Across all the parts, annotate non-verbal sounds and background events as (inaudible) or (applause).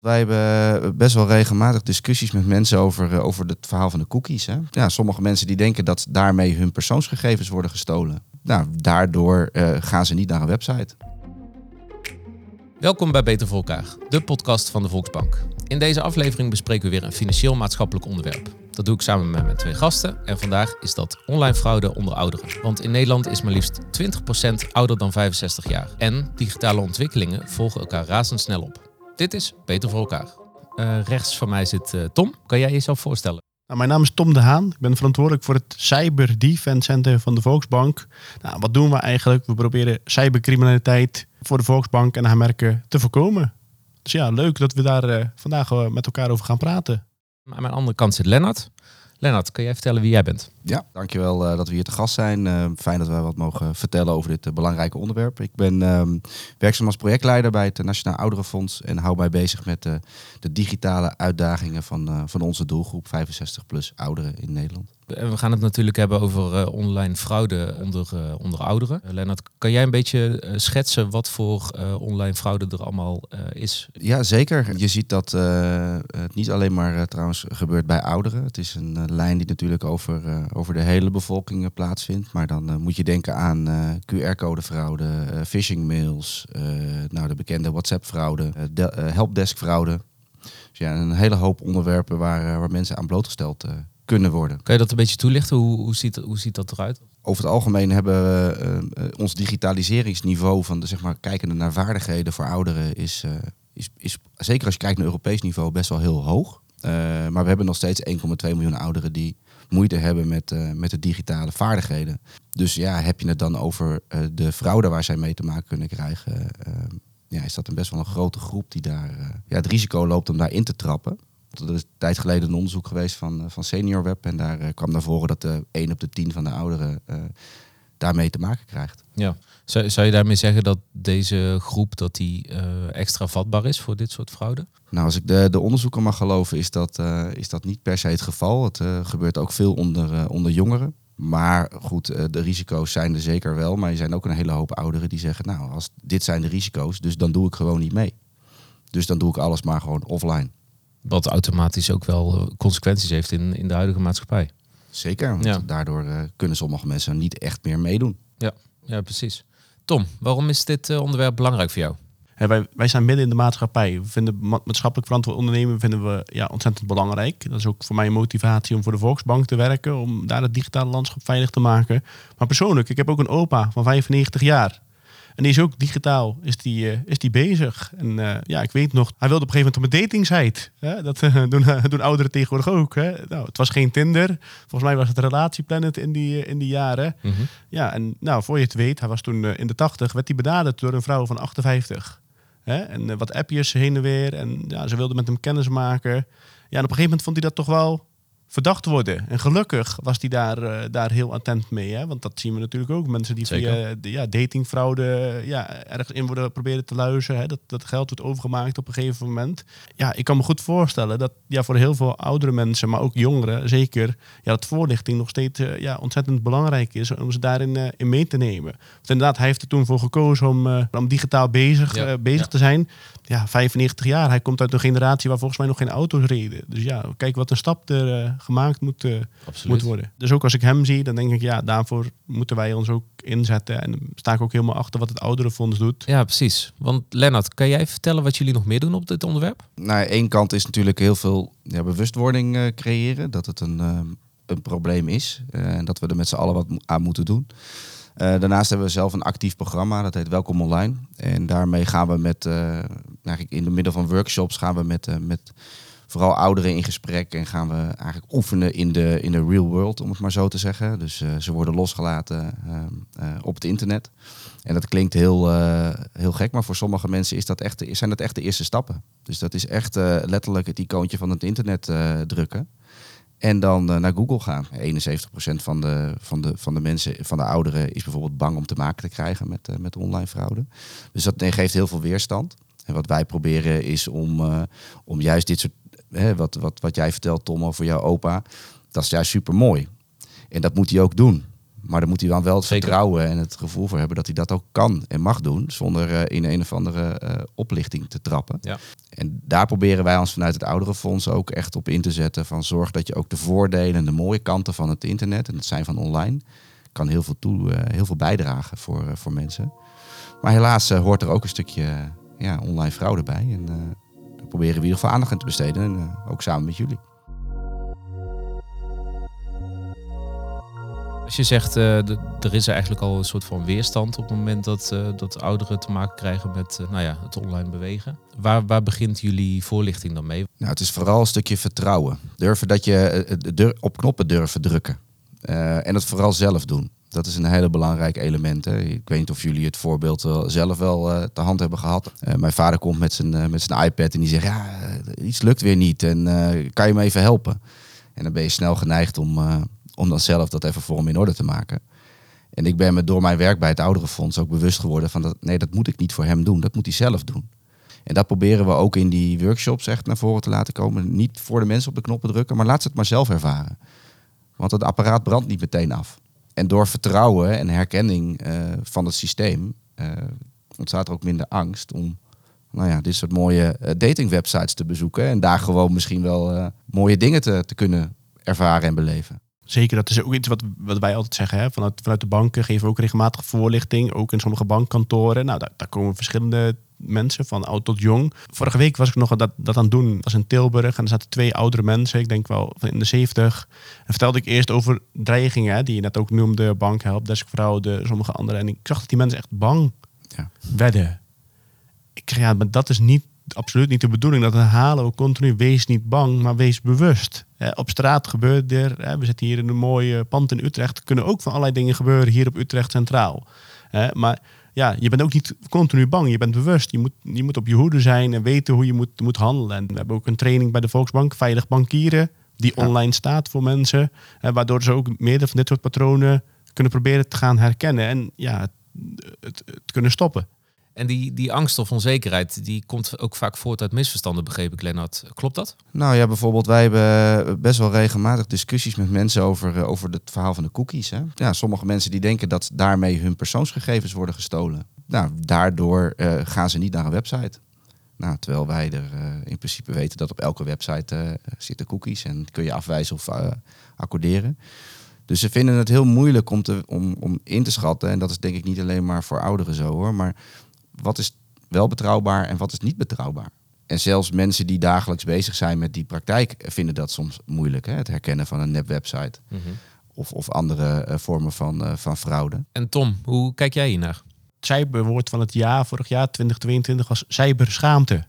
Wij hebben best wel regelmatig discussies met mensen over, eh, over het verhaal van de cookies. Hè? Ja, sommige mensen die denken dat daarmee hun persoonsgegevens worden gestolen. Nou, daardoor uh, gaan ze niet naar een website. Welkom bij Beter voor elkaar, de podcast van de Volksbank. In deze aflevering bespreken we weer een financieel-maatschappelijk onderwerp. Dat doe ik samen met mijn twee gasten en vandaag is dat online fraude onder ouderen. Want in Nederland is maar liefst 20% ouder dan 65 jaar. En digitale ontwikkelingen volgen elkaar razendsnel op. Dit is Beter voor elkaar. Uh, rechts van mij zit uh, Tom. Kan jij jezelf voorstellen? Nou, mijn naam is Tom de Haan. Ik ben verantwoordelijk voor het Cyber Defense Center van de Volksbank. Nou, wat doen we eigenlijk? We proberen cybercriminaliteit voor de Volksbank en haar merken te voorkomen. Dus ja, leuk dat we daar uh, vandaag met elkaar over gaan praten. Aan mijn andere kant zit Lennart. Lennart, kan jij vertellen wie jij bent? Ja, dankjewel uh, dat we hier te gast zijn. Uh, fijn dat we wat mogen vertellen over dit uh, belangrijke onderwerp. Ik ben um, werkzaam als projectleider bij het Nationaal Ouderenfonds en hou mij bezig met de digitale uitdagingen van, van onze doelgroep 65 plus ouderen in Nederland. We gaan het natuurlijk hebben over uh, online fraude onder, uh, onder ouderen. Uh, Lennart, kan jij een beetje schetsen wat voor online fraude er allemaal is? Ja, zeker. Je ziet dat het niet alleen maar trouwens gebeurt bij ouderen. Het is een lijn die natuurlijk over, over de hele bevolking plaatsvindt. Maar dan moet je denken aan QR-codefraude, phishing mails, nou, de bekende WhatsApp-fraude, helpdesk-fraude. Dus ja, een hele hoop onderwerpen waar, waar mensen aan blootgesteld kunnen worden. Kan je dat een beetje toelichten? Hoe, hoe, ziet, hoe ziet dat eruit? Over het algemeen hebben we uh, ons digitaliseringsniveau van de zeg maar kijkende naar vaardigheden voor ouderen is, uh, is, is zeker als je kijkt naar Europees niveau best wel heel hoog. Uh, maar we hebben nog steeds 1,2 miljoen ouderen die moeite hebben met, met de digitale vaardigheden. Dus ja, heb je het dan over de fraude waar zij mee te maken kunnen krijgen, ja, is dat een best wel een grote groep die daar ja, het risico loopt om daarin te trappen. Er is een tijd geleden een onderzoek geweest van, eh, van Senior Web. En daar kwam naar voren dat de 1 op de 10 van de ouderen daarmee te maken krijgt. Ja. Zou, zou je daarmee zeggen dat deze groep dat die, uh, extra vatbaar is voor dit soort fraude? Nou, als ik de, de onderzoeken mag geloven, is dat, is dat niet per se het geval. Het gebeurt ook veel onder, onder jongeren. Maar goed, de risico's zijn er zeker wel. Maar er zijn ook een hele hoop ouderen die zeggen, nou, als dit zijn de risico's, dus dan doe ik gewoon niet mee. Dus dan doe ik alles maar gewoon offline. Wat automatisch ook wel eh, consequenties heeft in, in de huidige maatschappij. Zeker, want ja. daardoor uh, kunnen sommige mensen niet echt meer meedoen. Ja, ja precies. Tom, waarom is dit uh, onderwerp belangrijk voor jou? Hey, wij, wij zijn midden in de maatschappij. We vinden maatschappelijk verantwoord ondernemen vinden we, ja, ontzettend belangrijk. Dat is ook voor mij een motivatie om voor de Volksbank te werken. Om daar het digitale landschap veilig te maken. Maar persoonlijk, ik heb ook een opa van 95 jaar. En die is ook digitaal is die, uh, is die bezig. En uh, ja, ik weet nog, hij wilde op een gegeven moment op een datingsite. Hè? Dat uh, doen, doen ouderen tegenwoordig ook. Hè? Nou, het was geen Tinder. Volgens mij was het Relatieplanet in die, in die jaren. Mm -hmm. Ja, en nou, voor je het weet, hij was toen in de 80, werd hij benaderd door een vrouw van 58. Hè? En wat appjes heen en weer. En ja, ze wilde met hem kennis maken. Ja, en op een gegeven moment vond hij dat toch wel verdacht worden. En gelukkig was hij daar, uh, daar heel attent mee. Hè? Want dat zien we natuurlijk ook. Mensen die Zeker. via de, ja, datingfraude ja, ergens in worden proberen te luizen. Hè? Dat, dat geld wordt overgemaakt op een gegeven moment. Ja, ik kan me goed voorstellen dat ja, voor heel veel oudere mensen, maar ook jongeren zeker, ja, dat voorlichting nog steeds uh, ja, ontzettend belangrijk is om ze daarin uh, in mee te nemen. Want inderdaad, hij heeft er toen voor gekozen om, om digitaal bezig, ja, bezig ja. te zijn. Ja, 95 jaar. Hij komt uit een generatie waar volgens mij nog geen auto's reden. Dus ja, kijk wat een stap er gemaakt moet, uh, moet worden. Dus ook als ik hem zie, dan denk ik, ja, daarvoor moeten wij ons ook inzetten. En sta ik ook helemaal achter wat het ouderenfonds doet. Ja, precies. Want Lennart, kan jij vertellen wat jullie nog meer doen op dit onderwerp? Nou, één kant is natuurlijk heel veel ja, bewustwording uh, creëren. Dat het een, uh, een probleem is. en dat we er met z'n allen wat aan moeten doen. daarnaast hebben we zelf een actief programma, dat heet Welkom Online. En daarmee gaan we met, eigenlijk in de middel van workshops, gaan we met, met vooral ouderen in gesprek en gaan we eigenlijk oefenen in de, in de real world, om het maar zo te zeggen. Dus uh, ze worden losgelaten uh, uh, op het internet. En dat klinkt heel, heel gek, maar voor sommige mensen is dat echt, zijn dat echt de eerste stappen. Dus dat is echt letterlijk het icoontje van het internet drukken. En dan naar Google gaan. 71% van de, van, de, van de mensen, van de ouderen, is bijvoorbeeld bang om te maken te krijgen met, met online fraude. Dus dat geeft heel veel weerstand. En wat wij proberen is om, om juist dit soort hè, wat, wat, wat jij vertelt, Tom, over jouw opa, dat is juist super mooi. En dat moet hij ook doen. Maar dan moet hij dan wel het Zeker. vertrouwen en het gevoel voor hebben dat hij dat ook kan en mag doen. Zonder eh, in een of andere eh, oplichting te trappen. Ja. En daar proberen wij ons vanuit het ouderenfonds ook echt op in te zetten. Van zorg dat je ook de voordelen en de mooie kanten van het internet en het zijn van online. kan heel veel, toe, eh, heel veel bijdragen voor, voor mensen. Maar helaas hoort er ook een stukje ja, online fraude bij. En proberen we in ieder geval aandacht aan te besteden. En eh, ook samen met jullie. Als je zegt, eh, er is eigenlijk al een soort van weerstand op het moment dat, eh, dat ouderen te maken krijgen met nou ja, het online bewegen. Waar, waar begint jullie voorlichting dan mee? Nou, het is vooral een stukje vertrouwen. Durven dat je op knoppen durven drukken. En het vooral zelf doen. Dat is een hele belangrijk element. Hè. Ik weet niet of jullie het voorbeeld wel zelf wel eh, te hand hebben gehad. Eh, mijn vader komt met zijn, eh, met zijn iPad en die zegt: Ja, eh, iets lukt weer niet. En eh, kan je me even helpen? En dan ben je snel geneigd om, eh, om dan zelf dat even voor hem in orde te maken. En ik ben me door mijn werk bij het Ouderenfonds ook bewust geworden van dat nee, dat moet ik niet voor hem doen. Dat moet hij zelf doen. En dat proberen we ook in die workshops echt naar voren te laten komen. Niet voor de mensen op de knoppen drukken, maar laat ze het maar zelf ervaren. Want het apparaat brandt niet meteen af. En door vertrouwen en herkenning eh, van het systeem eh, ontstaat er ook minder angst om nou ja, dit soort mooie eh, datingwebsites te bezoeken. En daar gewoon misschien wel mooie dingen te, te kunnen ervaren en beleven. Zeker, dat is ook iets wat, wat wij altijd zeggen. Hè? Vanuit, vanuit de banken geven we ook regelmatig voorlichting. Ook in sommige bankkantoren. Nou, daar, daar komen verschillende mensen, van oud tot jong. Vorige week was ik nog dat, dat aan het doen. was in Tilburg en er zaten twee oudere mensen. Ik denk wel van in de zeventig. En vertelde ik eerst over dreigingen, hè, die je net ook noemde. Bank, helpdeskvrouw, de sommige anderen. En ik zag dat die mensen echt bang Ja. werden. Ik zeg, ja, maar dat is niet, absoluut niet de bedoeling. Dat herhalen we continu. Wees niet bang, maar wees bewust. Hè, op straat gebeurt er. Hè, we zitten hier in een mooie pand in Utrecht. Er kunnen ook van allerlei dingen gebeuren hier op Utrecht Centraal. Hè, maar ja, je bent ook niet continu bang. Je bent bewust. Je moet, je moet op je hoede zijn en weten hoe je moet, moet handelen. En we hebben ook een training bij de Volksbank, Veilig Bankieren. Die Ja. online staat voor mensen. Waardoor ze ook meerdere van dit soort patronen kunnen proberen te gaan herkennen. En ja, het, het, het kunnen stoppen. En die, die angst of onzekerheid, die komt ook vaak voort uit misverstanden, begreep ik, Lennart. Klopt dat? Nou ja, bijvoorbeeld, wij hebben best wel regelmatig discussies met mensen over, eh, over het verhaal van de cookies. Hè? Ja, sommige mensen die denken dat daarmee hun persoonsgegevens worden gestolen. Nou, daardoor eh, gaan ze niet naar een website. Nou, terwijl wij er eh, in principe weten dat op elke website zitten cookies en kun je afwijzen of accorderen. Dus ze vinden het heel moeilijk om, te, om, om in te schatten. En dat is denk ik niet alleen maar voor ouderen zo hoor. Maar wat is wel betrouwbaar en wat is niet betrouwbaar? En zelfs mensen die dagelijks bezig zijn met die praktijk vinden dat soms moeilijk. Hè? Het herkennen van een nepwebsite of, of andere eh, vormen van, eh, van fraude. En Tom, hoe kijk jij hiernaar? Het cyberwoord van het jaar, vorig jaar 2022, was cyberschaamte.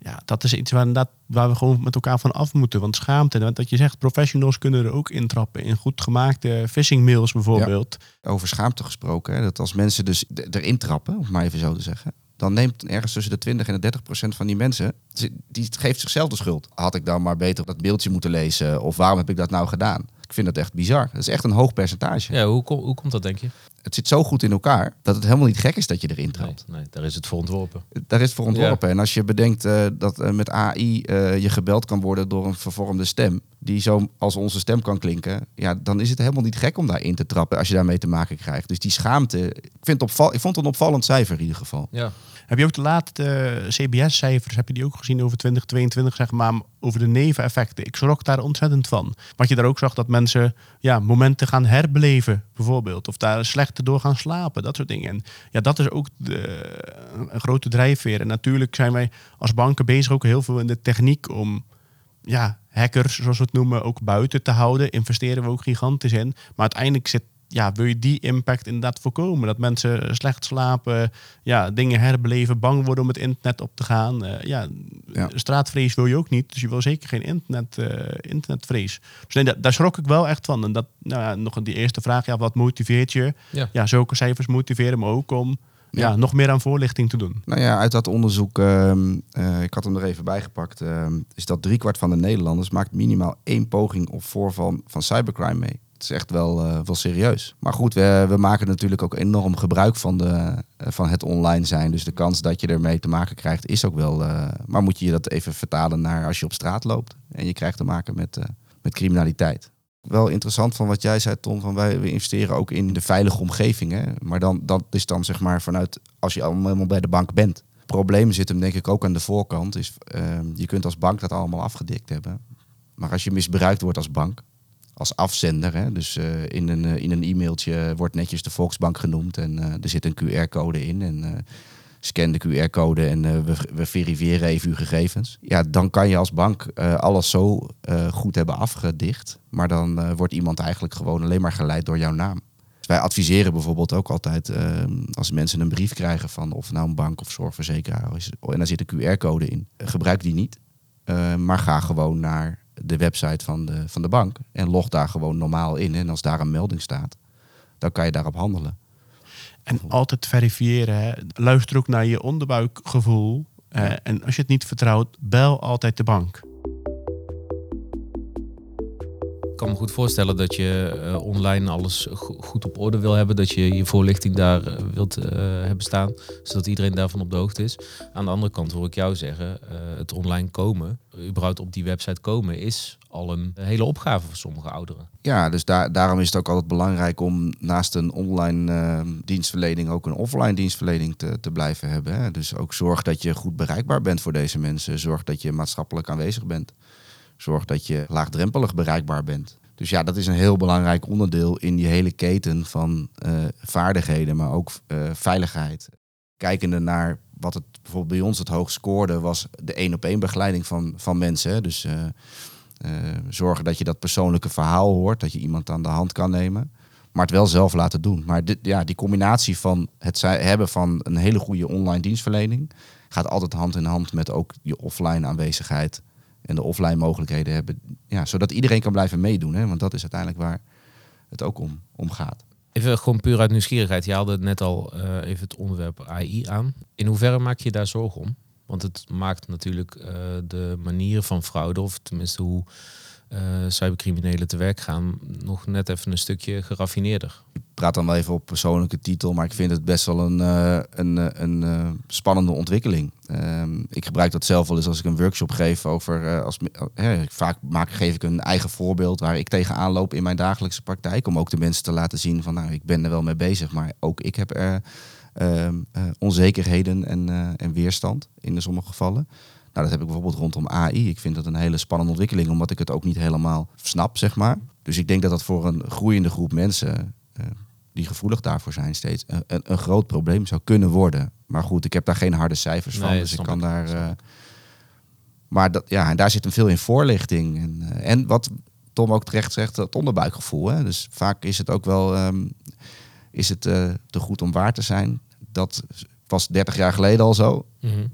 Ja, dat is iets waar, inderdaad, waar we gewoon met elkaar van af moeten. Want schaamte, want dat je zegt, professionals kunnen er ook intrappen. In goed gemaakte phishing mails bijvoorbeeld. Over schaamte gesproken, hè? dat als mensen dus d- erin trappen, om het maar even zo te zeggen. Dan neemt ergens tussen de 20 en de 30 procent van die mensen, die- die geeft zichzelf de schuld. Had ik dan maar beter dat mailtje moeten lezen? Of waarom heb ik dat nou gedaan? Ik vind dat echt bizar. Dat is echt een hoog percentage. Ja, hoe, kom- hoe komt dat, denk je? Het zit zo goed in elkaar dat het helemaal niet gek is dat je erin trapt. Nee, nee, daar is het voor ontworpen. Daar is het voor ontworpen. En als je bedenkt eh, dat eh, met AI eh, je gebeld kan worden door een vervormde stem, die zo als onze stem kan klinken, ja, dan is het helemaal niet gek om daarin te trappen als je daarmee te maken krijgt. Dus die schaamte, ik, vind het opval, ik vond het een opvallend cijfer in ieder geval. Ja. Heb je ook de laatste eh, CBS-cijfers, heb je die ook gezien over 2022, zeg maar, over de neveneffecten? Ik schrok daar ontzettend van. Wat je daar ook zag, dat mensen ja, momenten gaan herbeleven, bijvoorbeeld. Of daar slechter door gaan slapen, dat soort dingen. En ja, dat is ook de, een grote drijfveer. En natuurlijk zijn wij als banken bezig ook heel veel in de techniek om ja, hackers, zoals we het noemen, ook buiten te houden. Investeren we ook gigantisch in. Maar uiteindelijk zit, ja, wil je die impact inderdaad voorkomen. Dat mensen slecht slapen, ja, dingen herbeleven, bang worden om het internet op te gaan. Eh, ja, Ja. straatvrees wil je ook niet. Dus je wil zeker geen internet, eh, internetvrees. Dus nee, daar, daar schrok ik wel echt van. En dat, nou ja, nog die eerste vraag, ja, wat motiveert je? Ja. Ja, zulke cijfers motiveren me ook om ja. Ja. nog meer aan voorlichting te doen. Nou ja, uit dat onderzoek, ehm, eh, ik had hem er even bij gepakt, ehm, is dat driekwart van de Nederlanders maakt minimaal één poging of voorval van cybercrime mee. Het is echt wel, eh, wel serieus. Maar goed, we, we maken natuurlijk ook enorm gebruik van, de, eh, van het online zijn. Dus de kans dat je ermee te maken krijgt is ook wel... eh, maar moet je dat even vertalen naar als je op straat loopt en je krijgt te maken met, met criminaliteit. wel interessant van wat jij zei, Tom. Van wij we investeren ook in de veilige omgeving. Hè? Maar dan, dat is dan zeg maar vanuit als je allemaal bij de bank bent. Het probleem zit hem denk ik ook aan de voorkant. Is, ehm, je kunt als bank dat allemaal afgedikt hebben. Maar als je misbruikt wordt als bank, als afzender, hè, dus eh, in, een, eh, in een e-mailtje wordt netjes de Volksbank genoemd en eh, er zit een QR-code in. En scan de QR-code en we, we verifiëren even uw gegevens. Ja, dan kan je als bank alles zo goed hebben afgedicht. Maar dan wordt iemand eigenlijk gewoon alleen maar geleid door jouw naam. Dus wij adviseren bijvoorbeeld ook altijd eh, als mensen een brief krijgen van of nou een bank of zorgverzekeraar is, en daar zit een QR-code in, gebruik die niet. Maar ga gewoon naar de website van de, van de bank en log daar gewoon normaal in. En als daar een melding staat, dan kan je daarop handelen. En altijd verifiëren. Hè. Luister ook naar je onderbuikgevoel. En als je het niet vertrouwt, bel altijd de bank. Kan me goed voorstellen dat je eh, online alles go- goed op orde wil hebben. Dat je je voorlichting daar eh, wilt eh, hebben staan. Zodat iedereen daarvan op de hoogte is. Aan de andere kant hoor ik jou zeggen, het online komen, überhaupt op die website komen, is al een hele opgave voor sommige ouderen. Ja, dus daar, daarom is het ook altijd belangrijk om naast een online eh, dienstverlening ook een offline dienstverlening te, te blijven hebben. Hè. Dus ook zorg dat je goed bereikbaar bent voor deze mensen. Zorg dat je maatschappelijk aanwezig bent. Zorg dat je laagdrempelig bereikbaar bent. Dus ja, dat is een heel belangrijk onderdeel in die hele keten van eh, vaardigheden, maar ook eh, veiligheid. Kijkende naar wat het bijvoorbeeld bij ons het hoogst scoorde, was de één op één begeleiding van, van mensen. Dus eh, zorgen dat je dat persoonlijke verhaal hoort, dat je iemand aan de hand kan nemen, maar het wel zelf laten doen. Maar dit, ja, die combinatie van het hebben van een hele goede online dienstverlening gaat altijd hand in hand met ook je offline aanwezigheid en de offline mogelijkheden hebben, ja, zodat iedereen kan blijven meedoen. Hè? Want dat is uiteindelijk waar het ook om, om gaat. Even gewoon puur uit nieuwsgierigheid. Je haalde net al eh, even het onderwerp AI aan. In hoeverre maak je daar zorgen om? Want het maakt natuurlijk eh, de manieren van fraude, of tenminste hoe eh, cybercriminelen te werk gaan, nog net even een stukje geraffineerder. Ik praat dan wel even op persoonlijke titel, maar ik vind het best wel een, eh, een, eh, een spannende ontwikkeling. Ehm, ik gebruik dat zelf wel eens als ik een workshop geef over. als, vaak maak, geef ik een eigen voorbeeld waar ik tegenaan loop in mijn dagelijkse praktijk. Om ook de mensen te laten zien van nou, ik ben er wel mee bezig, maar ook ik heb er ehm, eh, onzekerheden en, en weerstand in sommige gevallen. Nou, dat heb ik bijvoorbeeld rondom AI. Ik vind dat een hele spannende ontwikkeling, omdat ik het ook niet helemaal snap, zeg maar. Dus ik denk dat dat voor een groeiende groep mensen eh, die gevoelig daarvoor zijn steeds een, een, groot probleem zou kunnen worden. Maar goed, ik heb daar geen harde cijfers van, dus ik kan ik, daar. eh, maar dat, ja, en daar zit hem veel in voorlichting. En, eh, en wat Tom ook terecht zegt, dat onderbuikgevoel. Hè? Dus vaak is het ook wel ehm, is het, te goed om waar te zijn. Dat was 30 jaar geleden al zo.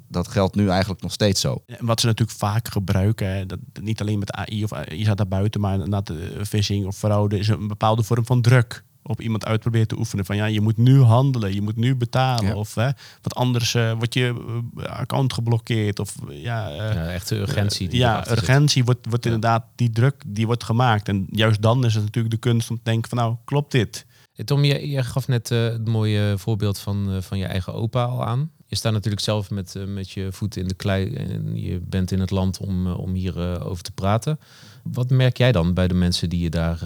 Dat geldt nu eigenlijk nog steeds zo. En wat ze natuurlijk vaak gebruiken, hè, dat, niet alleen met AI of AI, je staat daar buiten, maar inderdaad eh, phishing of fraude is een bepaalde vorm van druk op iemand uit proberen te oefenen. Van ja, je moet nu handelen, je moet nu betalen. Ja. Of hè, wat anders eh, wordt je eh, account geblokkeerd. Of ja, eh, Ja, echte urgentie. die ja, zit. urgentie wordt, wordt Ja. inderdaad die druk die wordt gemaakt. En juist dan is het natuurlijk de kunst om te denken van nou, klopt dit? Tom, je, je gaf net eh, het mooie voorbeeld van, eh, van je eigen opa al aan. Je staat natuurlijk zelf met, eh, met je voeten in de klei en je bent in het land om, om hierover over te praten. Wat merk jij dan bij de mensen die je daar,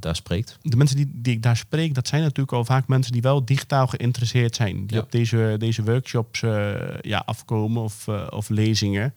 daar spreekt? de mensen die, die ik daar spreek, dat zijn natuurlijk al vaak mensen die wel digitaal geïnteresseerd zijn. Die Ja. op deze, deze workshops ja, afkomen of, of lezingen.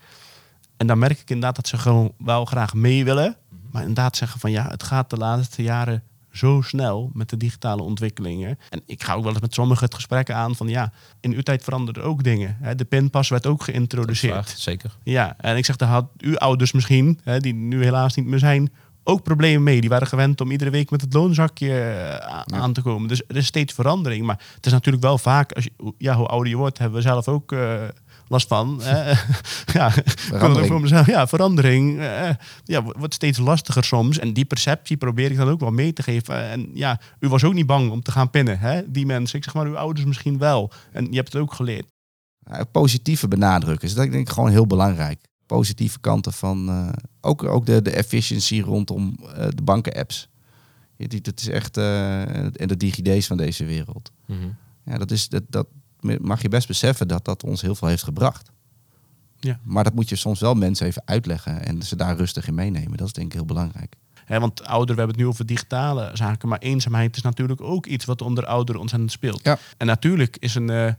En dan merk ik inderdaad dat ze gewoon wel graag mee willen. Maar inderdaad zeggen van ja, het gaat de laatste jaren zo snel met de digitale ontwikkelingen. En ik ga ook wel eens met sommigen het gesprek aan van ja, in uw tijd veranderden ook dingen. De pinpas werd ook geïntroduceerd. Zeker. Ja, en ik zeg, daar had uw ouders misschien, die nu helaas niet meer zijn, ook problemen mee. Die waren gewend om iedere week met het loonzakje eh, Ja. aan te komen. Dus er is steeds verandering. Maar het is natuurlijk wel vaak, als je, ja, hoe ouder je wordt, hebben we zelf ook eh, last van. (laughs) ja, Verandering. voor mezelf. Ja, verandering eh, ja, wo- wordt steeds lastiger soms. En die perceptie probeer ik dan ook wel mee te geven. En ja, u was ook niet bang om te gaan pinnen, hè? die mensen. Ik zeg maar, uw ouders misschien wel. En je hebt het ook geleerd. Positieve benadrukken is dat denk ik gewoon heel belangrijk. Positieve kanten van eh, ook, ook de, de efficiëntie rondom eh, de banken-apps. Dat is echt eh, en de DigiD's van deze wereld. Mhm. Ja, dat, is, dat, dat mag je best beseffen dat dat ons heel veel heeft gebracht. Ja. Maar dat moet je soms wel mensen even uitleggen en ze daar rustig in meenemen. Dat is denk ik heel belangrijk. Hè, want ouder, we hebben het nu over digitale zaken, maar eenzaamheid is natuurlijk ook iets wat onder ouderen ontzettend speelt. Ja. En natuurlijk is een, eh,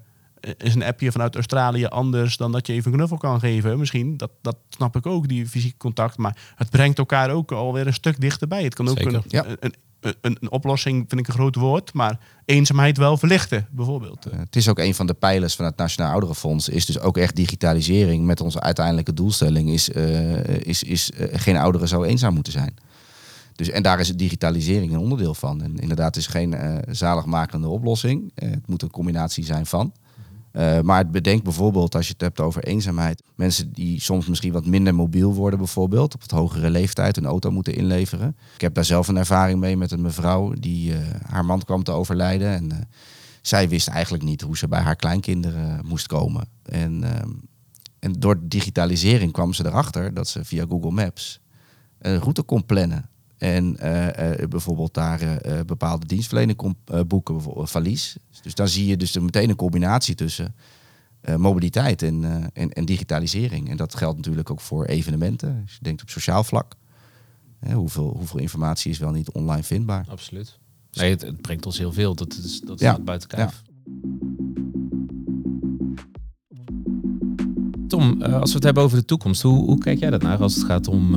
is een appje vanuit Australië anders dan dat je even een knuffel kan geven. Misschien, dat, dat snap ik ook, die fysieke contact. Maar het brengt elkaar ook alweer een stuk dichterbij. Het kan ook een, Ja. een, een, oplossing, vind ik een groot woord, maar eenzaamheid wel verlichten, bijvoorbeeld. Eh, Het is ook een van de pijlers van het Nationaal Ouderenfonds. Is dus ook echt digitalisering met onze uiteindelijke doelstelling. Is, eh, is, is eh, geen ouderen zo eenzaam moeten zijn. Dus, en daar is digitalisering een onderdeel van. En inderdaad, het is geen zaligmakende oplossing. Het moet een combinatie zijn van. Eh, maar het bedenkt bijvoorbeeld, als je het hebt over eenzaamheid, mensen die soms misschien wat minder mobiel worden, bijvoorbeeld, op het hogere leeftijd een auto moeten inleveren. Ik heb daar zelf een ervaring mee met een mevrouw die eh, haar man kwam te overlijden. En eh, zij wist eigenlijk niet hoe ze bij haar kleinkinderen moest komen. En, ehm, en door digitalisering kwam ze erachter dat ze via Google Maps een route kon plannen. En eh, eh, bijvoorbeeld daar eh, bepaalde dienstverlening eh, boeken, bijvoorbeeld valies. Dus dan zie je dus meteen een combinatie tussen mobiliteit en, en, en digitalisering. En dat geldt natuurlijk ook voor evenementen. Als je denkt op sociaal vlak. Hè, hoeveel, hoeveel informatie is wel niet online vindbaar? Absoluut. Nee, het, het brengt ons heel veel. Dat is, dat is Ja. buiten kijf. Tom, eh, als we het hebben over de toekomst, hoe, hoe kijk jij dat naar als het gaat om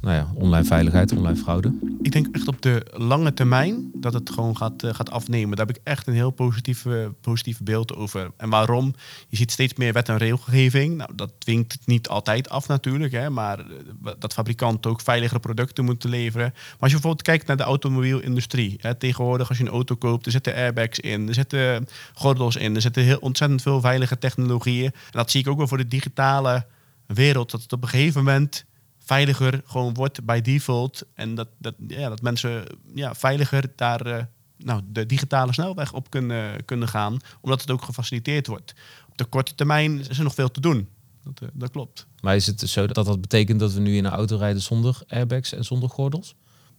nou ja, online veiligheid, online fraude? Ik denk echt op de lange termijn dat het gewoon gaat, eh, gaat afnemen. Daar heb ik echt een heel positieve, positieve beeld over. En waarom? Je ziet steeds meer wet en regelgeving. Nou, dat dwingt het niet altijd af natuurlijk. Hè, maar eh, dat fabrikanten ook veiligere producten moeten leveren. Maar als je bijvoorbeeld kijkt naar de automobielindustrie. Hè, tegenwoordig als je een auto koopt, er zitten airbags in. Er zitten gordels in. Er zitten heel ontzettend veel veilige technologieën. En dat zie ik ook wel voor de digitale wereld. Dat het op een gegeven moment veiliger gewoon wordt bij default. En dat, dat, ja, dat mensen ja, veiliger daar eh, nou, de digitale snelweg op kunnen, kunnen gaan. Omdat het ook gefaciliteerd wordt. Op de korte termijn is er nog veel te doen. Dat, eh, dat klopt. Maar is het zo dat dat betekent dat we nu in een auto rijden zonder airbags en zonder gordels?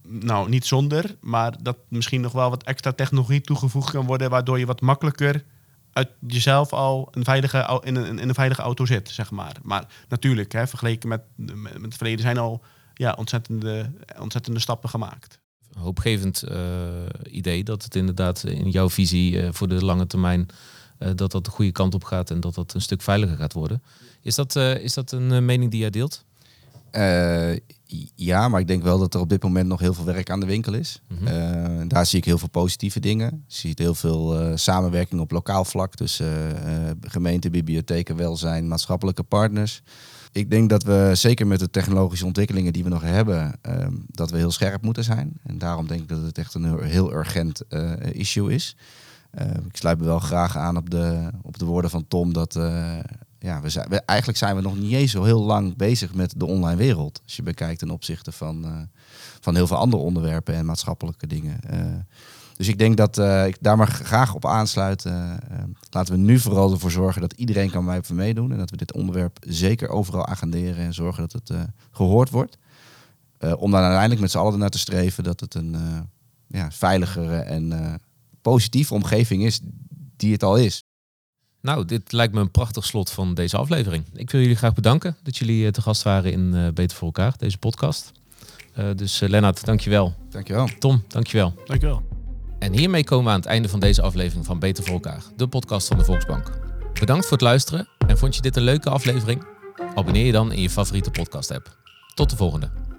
Nou, niet zonder, maar dat misschien nog wel wat extra technologie toegevoegd kan worden, waardoor je wat makkelijker uit jezelf al een veilige, in, een, in een veilige auto zit, zeg maar. Maar natuurlijk, hè, vergeleken met, met met het verleden zijn al ja, ontzettende, ontzettende stappen gemaakt. Hoopgevend eh, idee dat het inderdaad in jouw visie eh, voor de lange termijn eh, dat dat de goede kant op gaat en dat dat een stuk veiliger gaat worden. Is dat, eh, is dat een mening die jij deelt? Ja, maar ik denk wel dat er op dit moment nog heel veel werk aan de winkel is. Mhm. Eh, daar zie ik heel veel positieve dingen. Je ziet heel veel eh, samenwerking op lokaal vlak tussen eh, gemeenten, bibliotheken, welzijn, maatschappelijke partners. Ik denk dat we zeker met de technologische ontwikkelingen die we nog hebben, ehm, dat we heel scherp moeten zijn. En daarom denk ik dat het echt een heel, urgent issue is. Eh, ik sluit me wel graag aan op de, op de woorden van Tom dat ja, we zijn, eigenlijk zijn we nog niet eens zo heel lang bezig met de online wereld. Als je bekijkt ten opzichte van, eh, van heel veel andere onderwerpen en maatschappelijke dingen. Eh, dus ik denk dat eh, ik daar maar graag op aansluit. Laten we nu vooral ervoor zorgen dat iedereen kan bij meedoen. En dat we dit onderwerp zeker overal agenderen en zorgen dat het eh, gehoord wordt. Om dan uiteindelijk met z'n allen ernaar te streven dat het een ja, veiligere en positieve omgeving is die het al is. Nou, dit lijkt me een prachtig slot van deze aflevering. Ik wil jullie graag bedanken dat jullie eh, te gast waren in eh, Beter voor elkaar, deze podcast. Eh, dus uh, Lennart, dankjewel. Dankjewel. Tom, dankjewel. Dankjewel. En hiermee komen we aan het einde van deze aflevering van Beter voor elkaar, de podcast van de Volksbank. Bedankt voor het luisteren en vond je dit een leuke aflevering? Abonneer je dan in je favoriete podcast app. Tot de volgende.